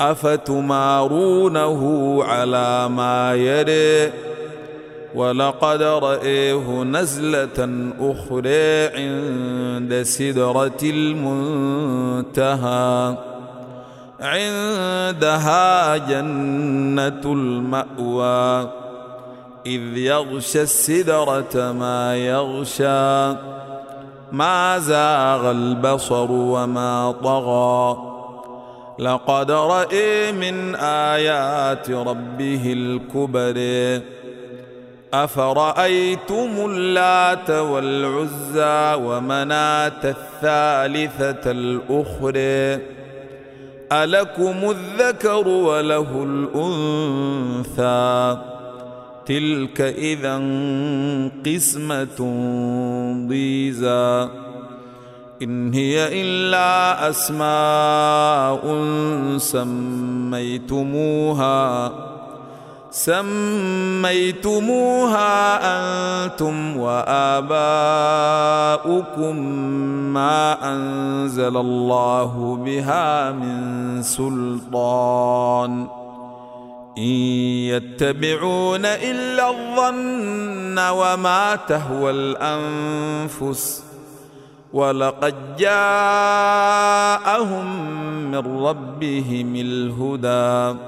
أفتمارونه على ما يري ولقد رأيه نزلة أخرى عند سدرة المنتهى. عندها جنة المأوى. إذ يغشى السدرة ما يغشى. ما زاغ البصر وما طغى. لقد رأي من آيات ربه الكبر. أفرأيتم اللات والعزى ومناة الثالثة الأخرى؟ ألكم الذكر وله الأنثى. تلك إذا قسمة ضيزى. إن هي إلا أسماء سميتموها. سميتموها أنتم وآباؤكم ما أنزل الله بها من سلطان. إن يتبعون إلا الظن وما تهوى الأنفس. ولقد جاءهم من ربهم الهدى.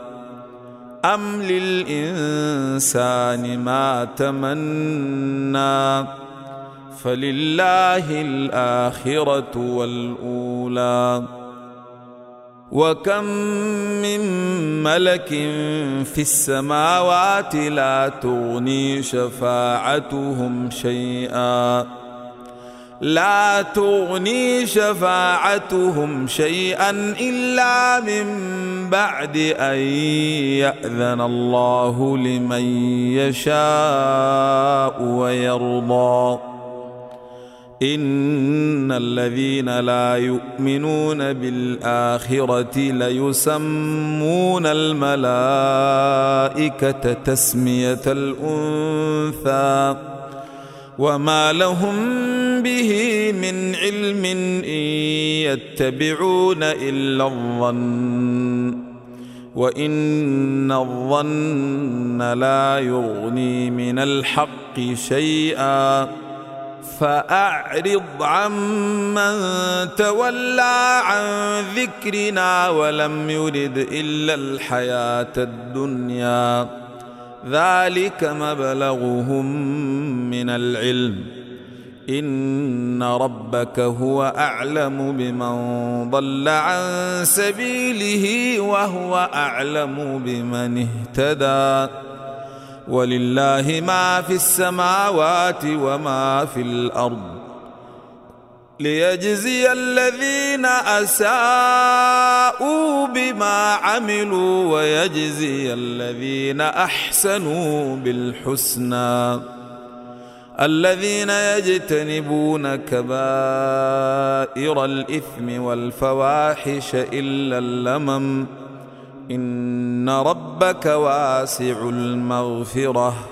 أم للإنسان ما تمنى؟ فلله الآخرة والأولى. وكم من ملك في السماوات لا تغني شفاعتهم شيئا. لا تغني شفاعتهم شيئا إلا من بعد أن يأذن الله لمن يشاء ويرضى. إن الذين لا يؤمنون بالآخرة ليسمون الملائكة تسمية الأنثى. وما لهم به من علم ان يتبعون الا الظن وان الظن لا يغني من الحق شيئا فاعرض عمن تولى عن ذكرنا ولم يرد الا الحياة الدنيا ذلك مبلغهم من العلم. إن ربك هو أعلم بمن ضل عن سبيله وهو أعلم بمن اهتدى. ولله ما في السماوات وما في الأرض. ليجزي الذين أساءوا بما عملوا ويجزي الذين أحسنوا بالحسنى. الذين يجتنبون كبائر الإثم والفواحش إلا اللمم. إن ربك واسع المغفرة.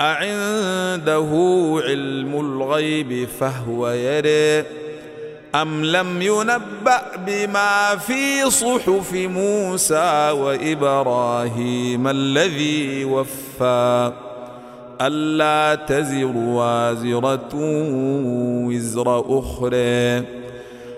أعنده علم الغيب فهو يري أم لم ينبأ بما في صحف موسى وإبراهيم الذي وفى ألا تزر وازرة وزر أخرى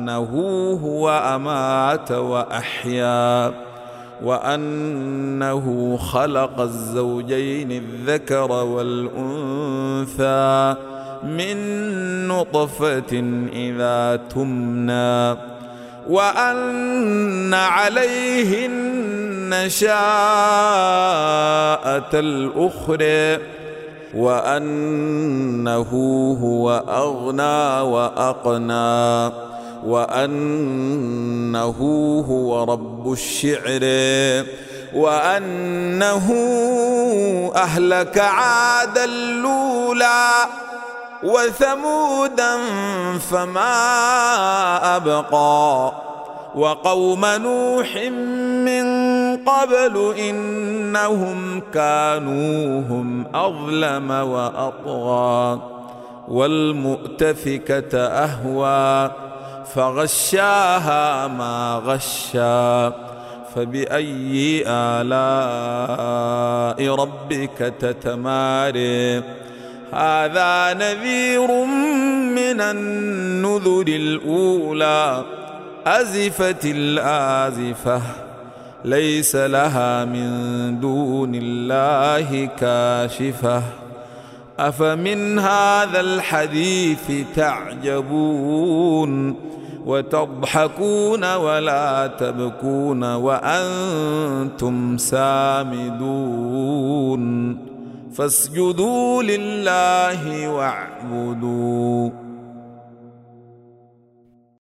وأنه هو أمات وأحيا وأنه خلق الزوجين الذكر والأنثى من نطفة إذا تمنى وأن عليه النشاءة الأخرى وأنه هو أغنى وأقنى. وأنه هو رب الشعر وأنه أهلك عاد الأولى وثمودا فما أبقى وقوم نوح من قبل إنهم كانوا هم أظلم وأطغى والمؤتفكة أهوى. فغشاها ما غشا فبأي آلاء ربك تتماري؟ هذا نذير من النذر الأولى أزفت الآزفة ليس لها من دون الله كاشفة. أفمن هذا الحديث تعجبون؟ وتضحكون ولا تبكون وأنتم سامدون فاسجدوا لله واعبدوا